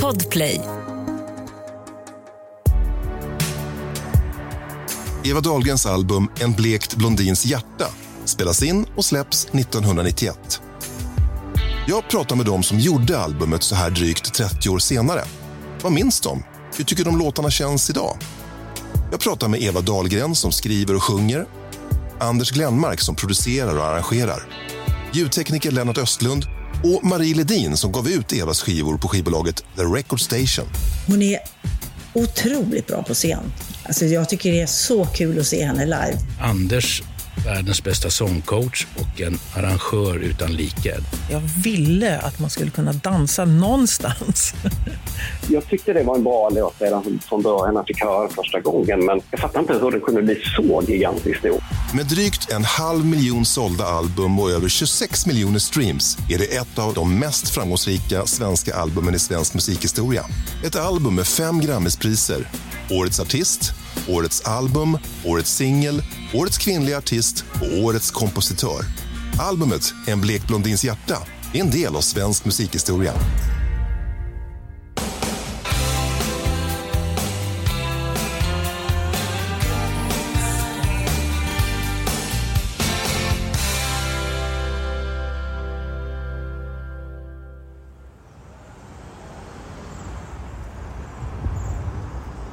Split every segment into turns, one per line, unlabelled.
Podplay.
Eva Dahlgrens album En blekt blondins hjärta spelas in och släpps 1991. Jag pratar med dem som gjorde albumet så här drygt 30 år senare. Vad minns de? Hur tycker de låtarna känns idag? Jag pratar med Eva Dahlgren som skriver och sjunger, Anders Glenmark som producerar och arrangerar, ljudtekniker Lennart Östlund och Marie Ledin som gav ut Evas skivor på skivbolaget The Record Station.
Hon är otroligt bra på scen. Alltså jag tycker det är så kul att se henne live.
Anders världens bästa sångcoach och en arrangör utan like.
Jag ville att man skulle kunna dansa någonstans.
Jag tyckte det var en bra låt redan från början när jag fick höra första gången. Men jag fattar inte hur den kunde bli så gigantiskt stor.
Med drygt en halv miljon sålda album och över 26 miljoner streams är det ett av de mest framgångsrika svenska albumen i svensk musikhistoria. Ett album med fem Grammispriser. Årets artist, Årets album, Årets singel, Årets kvinnliga artist och Årets kompositör. Albumet En blek blondins hjärta är en del av svensk musikhistoria.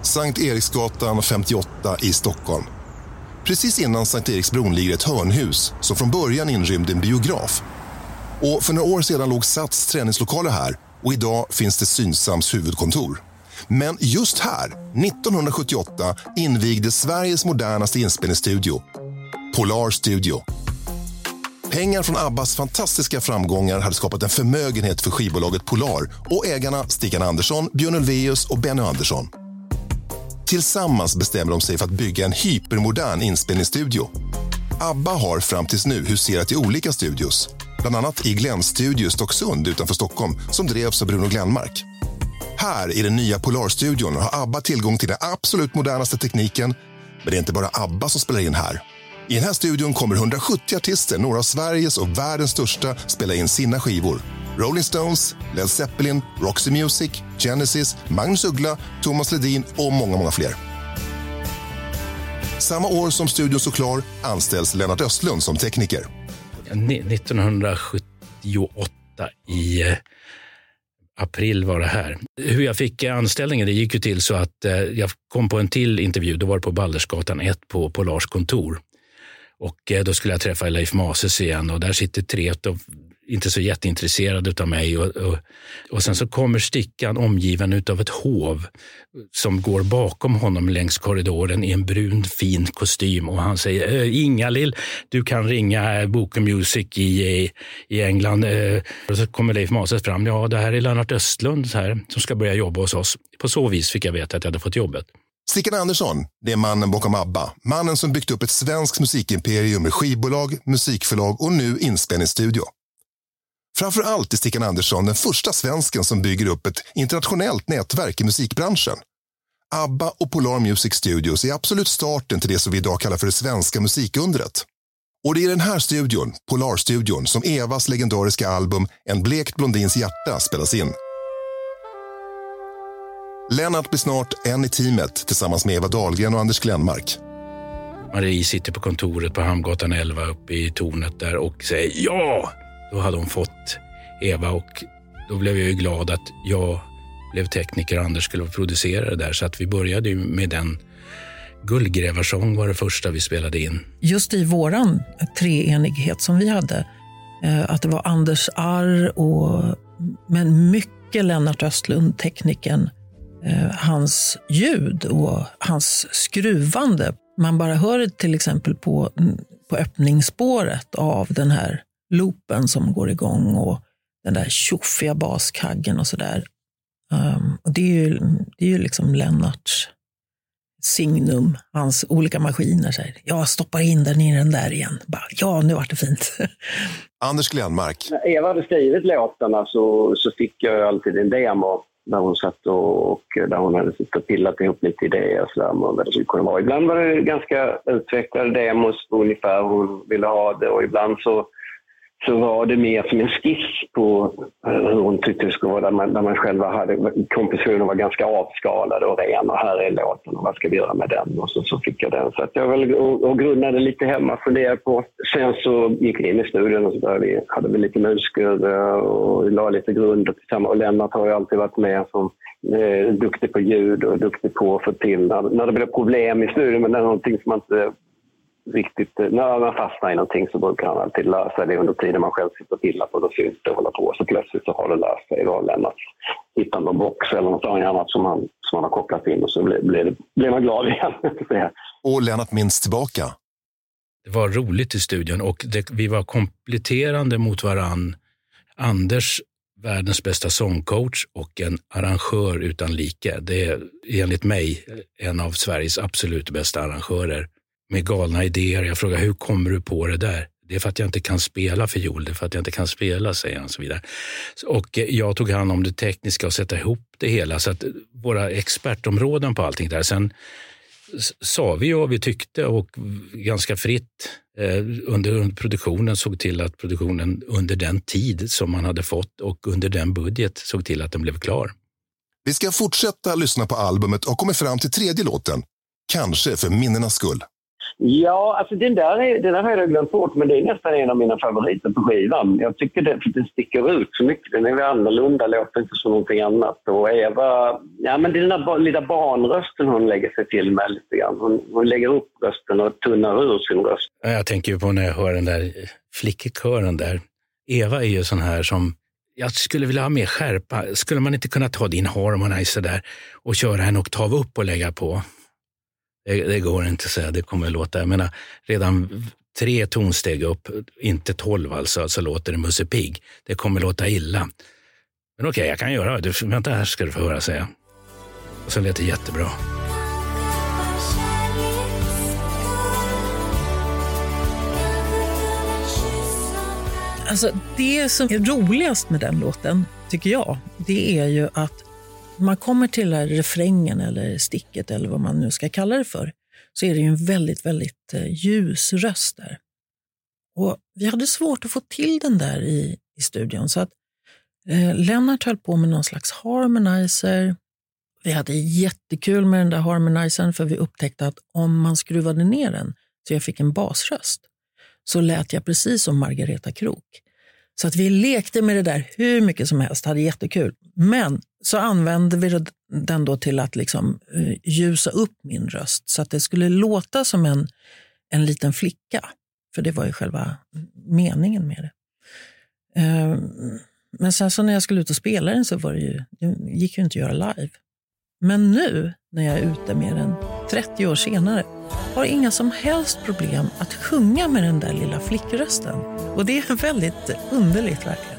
Sankt Eriksgatan 58 i Stockholm. Precis innan Sankt Eriksbron ligger ett hörnhus som från början inrymde en biograf. Och för några år sedan låg Sats träningslokaler här och idag finns det Synsams huvudkontor. Men just här, 1978, invigdes Sveriges modernaste inspelningsstudio, Polar Studio. Pengar från Abbas fantastiska framgångar hade skapat en förmögenhet för skivbolaget Polar och ägarna Stikkan Andersson, Björn Ulvaeus och Benny Andersson. Tillsammans bestämmer de sig för att bygga en hypermodern inspelningsstudio. ABBA har fram tills nu huserat i olika studios. Bland annat i Glenn Studio Stocksund utanför Stockholm som drevs av Bruno Glenmark. Här i den nya Polarstudion har ABBA tillgång till den absolut modernaste tekniken. Men det är inte bara ABBA som spelar in här. I den här studion kommer 170 artister, några av Sveriges och världens största, spela in sina skivor. Rolling Stones, Led Zeppelin, Roxy Music, Genesis, Magnus Uggla, Thomas Ledin och många, många fler. Samma år som studion står klar anställs Lennart Östlund som tekniker.
1978 i eh, april var det här. Hur jag fick eh, anställningen, det gick ju till så att eh, jag kom på en till intervju. Då var det på Baldersgatan 1 på, på Lars kontor. Och då skulle jag träffa Leif Mases igen och där sitter tre av inte så jätteintresserad av mig. Och, och, och, sen så kommer Stickan omgiven av ett hov som går bakom honom längs korridoren i en brun fin kostym och han säger äh, Inga-Lill, du kan ringa eh, Boken Music i, i England. Äh, och så kommer Leif Mases fram. Ja, det här är Lennart Östlund här, som ska börja jobba hos oss. På så vis fick jag veta att jag hade fått jobbet.
Stickan Andersson, det är mannen bakom ABBA. Mannen som byggt upp ett svenskt musikimperium med skivbolag, musikförlag och nu inspelningsstudio. Framför allt är Stickan Andersson den första svensken som bygger upp ett internationellt nätverk i musikbranschen. ABBA och Polar Music Studios är absolut starten till det som vi idag kallar för det svenska musikundret. Och det är den här studion, Polarstudion, som Evas legendariska album En blekt blondins hjärta spelas in. Lennart blir snart en i teamet tillsammans med Eva Dahlgren och Anders Glenmark.
Marie sitter på kontoret på Hamngatan 11 uppe i tornet där och säger ja, då hade hon fått Eva och då blev jag ju glad att jag blev tekniker och Anders skulle producera det där. Så att vi började med den Guldgrävarsång var det första vi spelade in.
Just i våran treenighet som vi hade, eh, att det var Anders Arr och men mycket Lennart Östlund, tekniken, eh, hans ljud och hans skruvande. Man bara hör det till exempel på, på öppningsspåret av den här loopen som går igång och den där tjoffiga baskaggen och sådär. Um, och det är ju, det är ju liksom Lennarts signum, hans olika maskiner. Så här, jag stoppar in den i den där igen. Bara, ja, nu vart det fint.
Anders Glenmark.
När Eva hade skrivit låtarna så, så fick jag alltid en demo där hon satt och, och där hon hade suttit och pillat ihop lite idéer och sådär vad det skulle kunna vara. Ibland var det ganska utvecklade demos ungefär hur hon ville ha det och ibland så så var det mer som en skiss på eh, hur hon tyckte det skulle vara. Där man, där man själva hade, kompositionen var ganska avskalade och ren och här är låten och vad ska vi göra med den? Och så, så fick jag den. Så att jag väl och, och grundade lite hemma, funderade på. Sen så gick vi in i studion och så började vi hade vi lite musiker eh, och la lite grunder tillsammans. Och Lennart har ju alltid varit med som eh, duktig på ljud och duktig på att få till när, när det blev problem i studion, men det är någonting som man inte riktigt... Eh, när man fastnar i någonting så brukar han alltid lösa det under tiden man själv sitter och pillar på det och syns det och håller på. Så plötsligt så har det löst sig. Då har Lennart hittat någon box eller något annat som han, som han har kopplat in och så blir, blir, blir man glad igen.
och Lennart minns tillbaka.
Det var roligt i studion och det, vi var kompletterande mot varann. Anders världens bästa sångcoach och en arrangör utan like. Det är enligt mig en av Sveriges absolut bästa arrangörer med galna idéer. Jag frågar hur kommer du på det där? Det är för att jag inte kan spela fiol, det är för att jag inte kan spela, säger han. Och, så vidare. och eh, jag tog hand om det tekniska och sätta ihop det hela. Så att våra expertområden på allting där. Sen sa vi vad vi tyckte och ganska fritt eh, under produktionen såg till att produktionen under den tid som man hade fått och under den budget såg till att den blev klar.
Vi ska fortsätta lyssna på albumet och kommer fram till tredje låten. Kanske för minnenas skull.
Ja, alltså den där, är, den där har jag glömt bort, men det är nästan en av mina favoriter på skivan. Jag tycker det, för den sticker ut så mycket. Den är annorlunda, låter inte som någonting annat. Och Eva, ja men det är den där lilla barnrösten hon lägger sig till med lite grann. Hon, hon lägger upp rösten och tunnar ur sin röst.
Jag tänker på när jag hör den där flickekören där. Eva är ju sån här som jag skulle vilja ha mer skärpa. Skulle man inte kunna ta din harmonizer där och köra en oktav upp och lägga på? Det, det, går inte att säga, det kommer att låta, jag menar, redan tre tonsteg upp, inte tolv alltså, så låter det Musse Pigg. Det kommer att låta illa. Men okej, okay, jag kan göra det. Vänta här ska du få höra, säga. Och så lät det jättebra.
Alltså, det som är roligast med den låten, tycker jag, det är ju att man kommer till refrängen eller sticket eller vad man nu ska kalla det för, så är det ju en väldigt, väldigt eh, ljus röst där. Och vi hade svårt att få till den där i, i studion, så att eh, Lennart höll på med någon slags harmonizer. Vi hade jättekul med den där harmonizern, för vi upptäckte att om man skruvade ner den så jag fick en basröst, så lät jag precis som Margareta Krok. Så att vi lekte med det där hur mycket som helst, hade jättekul. Men så använde vi den då till att liksom eh, ljusa upp min röst så att det skulle låta som en, en liten flicka. För det var ju själva meningen med det. Ehm, men sen så när jag skulle ut och spela den så var det ju, det gick ju inte att göra live. Men nu när jag är ute med den, 30 år senare har inga som helst problem att sjunga med den där lilla flickrösten. Och det är väldigt underligt verkligen.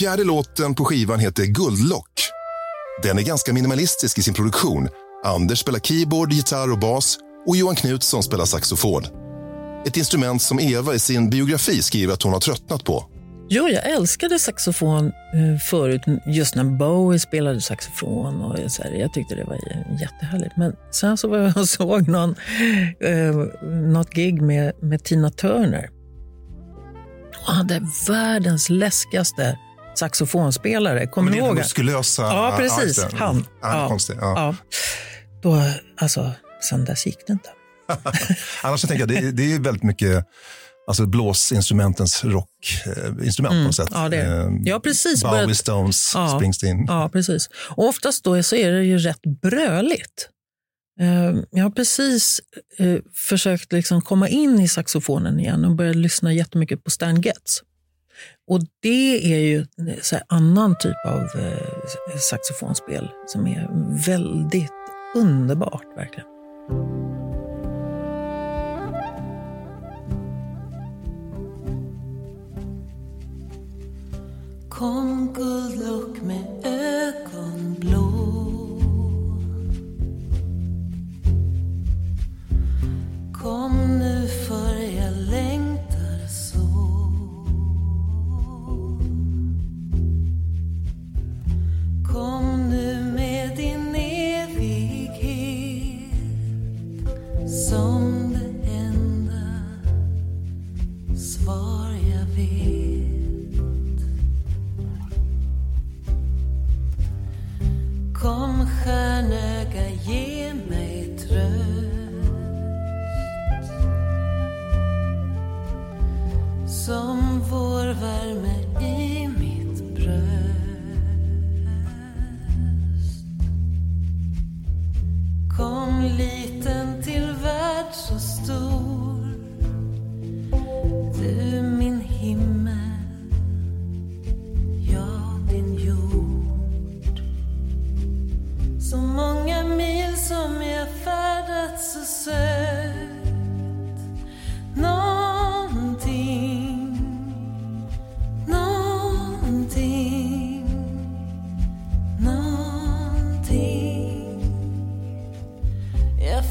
Fjärde låten på skivan heter Guldlock. Den är ganska minimalistisk i sin produktion. Anders spelar keyboard, gitarr och bas och Johan Knutsson spelar saxofon. Ett instrument som Eva i sin biografi skriver att hon har tröttnat på.
Jo, jag älskade saxofon eh, förut, just när Bowie spelade saxofon. Och så här, jag tyckte det var jättehärligt. Men sen så var jag och såg någon, eh, något gig med, med Tina Turner. Och hade världens läskigaste saxofonspelare. Kommer
Men det är den muskulösa...
Ja, precis.
det.
Han.
Ja, konstig. Ja.
Ja. Då, alltså, sen dess gick det inte.
Annars tänker jag, det, det är väldigt mycket alltså blåsinstrumentens rockinstrument på något sätt.
Ja, det.
Eh,
Jag har precis
Bowie, Stones,
Ja.
Springsteen.
Ja, precis. Och oftast då så är det ju rätt bröligt. Eh, Jag har precis eh, försökt liksom komma in i saxofonen igen och börjat lyssna jättemycket på Stan Getz. Och det är ju så här annan typ av eh, saxofonspel som är väldigt underbart verkligen.
Kom guld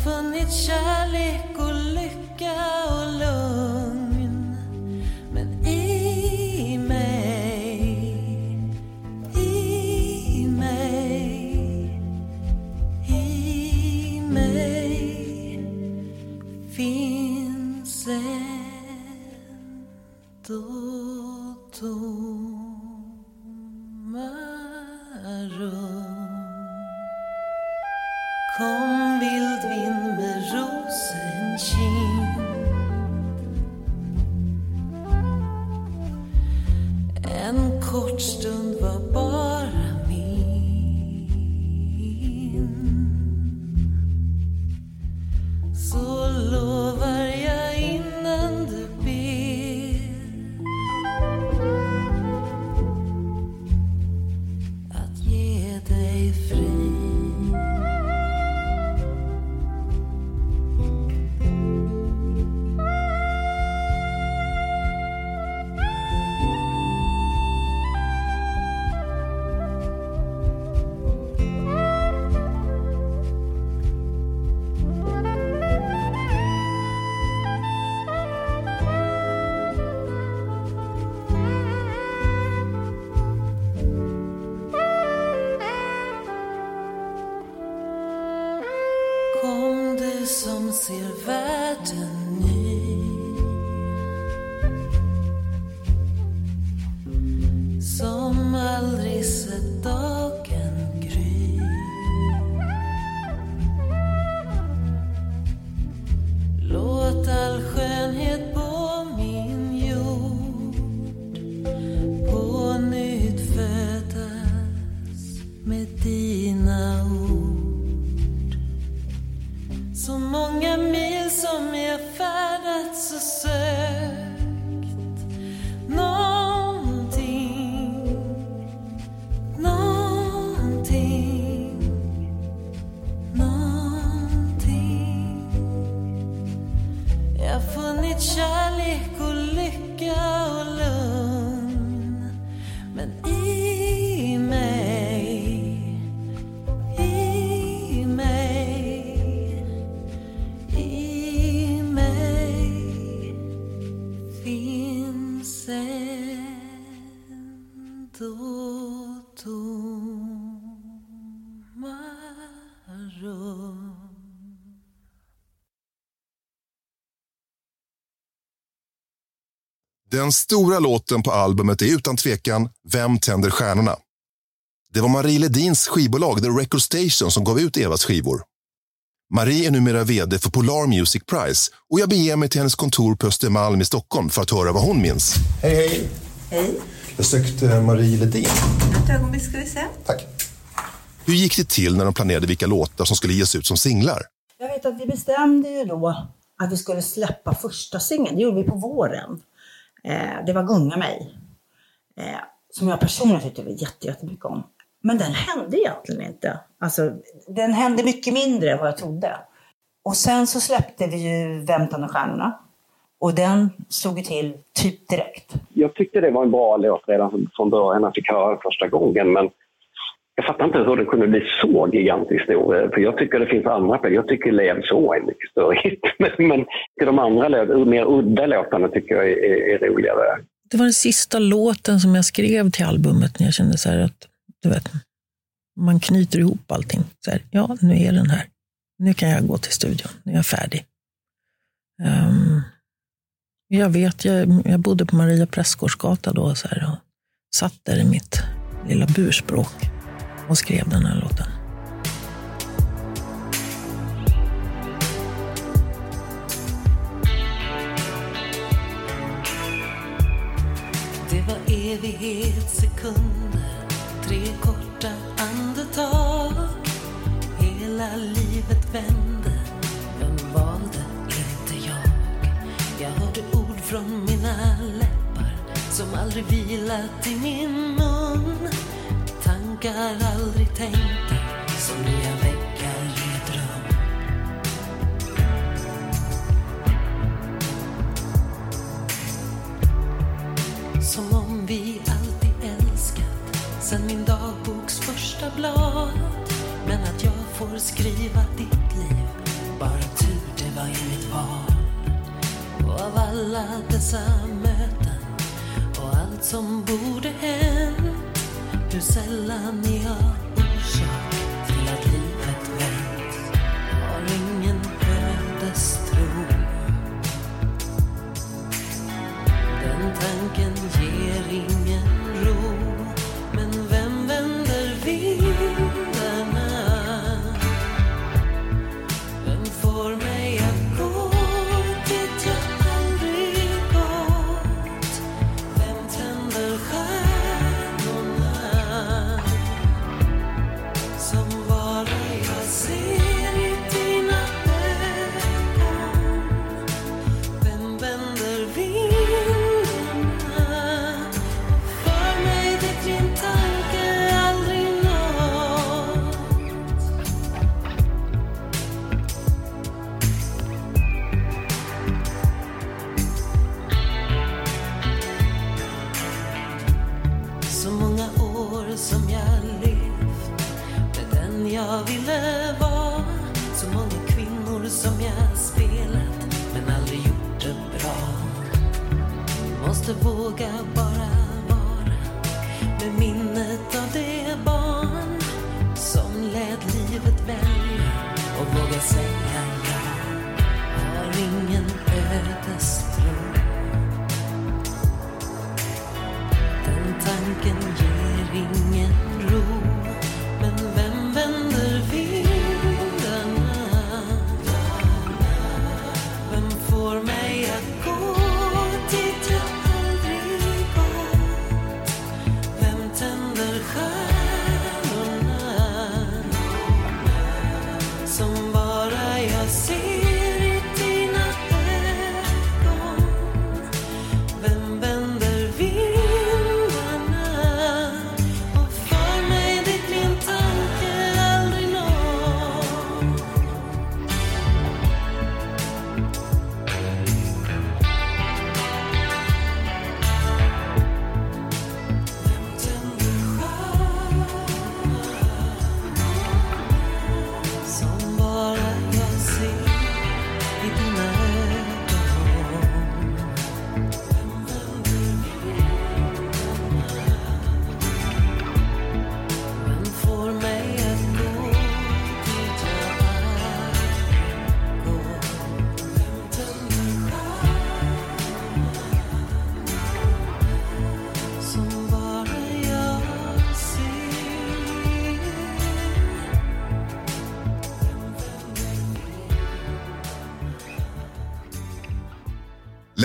funnit kärlek och lycka och lugn comme s'il va tenir.
Den stora låten på albumet är utan tvekan Vem tänder stjärnorna? Det var Marie Ledins skivbolag The Record Station som gav ut Evas skivor. Marie är numera vd för Polar Music Prize och jag beger mig till hennes kontor på Östermalm i Stockholm för att höra vad hon minns. Hej, hej!
Hej.
Jag sökte Marie Ledin.
Ett ögonblick ska vi se.
Tack. Hur gick det till när de planerade vilka låtar som skulle ges ut som singlar?
Jag vet att vi bestämde ju då att vi skulle släppa första singeln. Det gjorde vi på våren. Eh, det var Gunga mig. Eh, som jag personligen tyckte jätte, jättemycket om. Men den hände egentligen inte. Alltså, den hände mycket mindre än vad jag trodde. Och sen så släppte vi ju Väntan och stjärnorna. Och den slog ju till typ direkt.
Jag tyckte det var en bra låt redan från början när jag fick höra den första gången. Men jag fattar inte hur det kunde bli så gigantiskt stor. Eh, för jag tycker det finns andra. Jag tycker Lev så är mycket större hit. Men, men de andra mer udda låtarna tycker jag är, är, är roligare.
Det var den sista låten som jag skrev till albumet när jag kände så här att, du vet, man knyter ihop allting. Så här, ja, nu är den här. Nu kan jag gå till studion. Nu är jag färdig. Um, jag vet, jag, jag bodde på Maria Prästgårdsgata då så här, och satt där i mitt lilla burspråk och skrev den här låten.
Det var evighetssekunder, tre korta andetag. Hela livet vände, vem valde inte jag? Jag hörde ord från mina läppar som aldrig vilat i min mun. Tankar aldrig tänkta som nya väggar i ett rum. Som om vi alltid älskat sen min dagboks första blad. Men att jag får skriva ditt liv, bara tur det var inget val. Och av alla dessa möten och allt som borde hänt, hur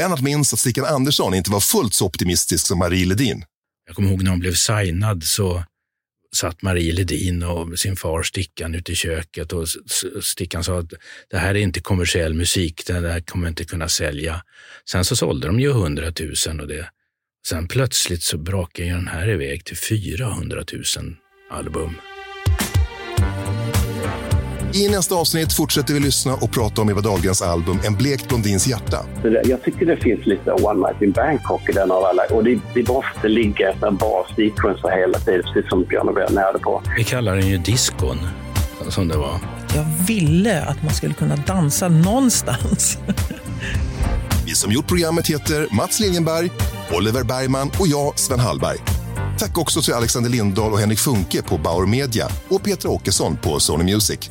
Lennart minns att Stickan Andersson inte var fullt så optimistisk som Marie Ledin.
Jag kommer ihåg när hon blev signad så satt Marie Ledin och sin far Stickan ute i köket och Stickan sa att det här är inte kommersiell musik, det här kommer inte kunna sälja. Sen så sålde de ju 100 000 och det. Sen plötsligt så brakade ju den här iväg till 400 000 album.
I nästa avsnitt fortsätter vi lyssna och prata om Eva Dahlgrens album En blekt blondins hjärta.
Jag tycker det finns lite One Night in Bangkok i den av alla. Och det, det måste ligga ett bra sequencer hela tiden, precis som Björn och Björn närde på.
Vi kallar den ju diskon, som det var.
Jag ville att man skulle kunna dansa någonstans.
Vi som gjort programmet heter Mats Liljenberg, Oliver Bergman och jag, Sven Hallberg. Tack också till Alexander Lindahl och Henrik Funke på Bauer Media och Petra Åkesson på Sony Music.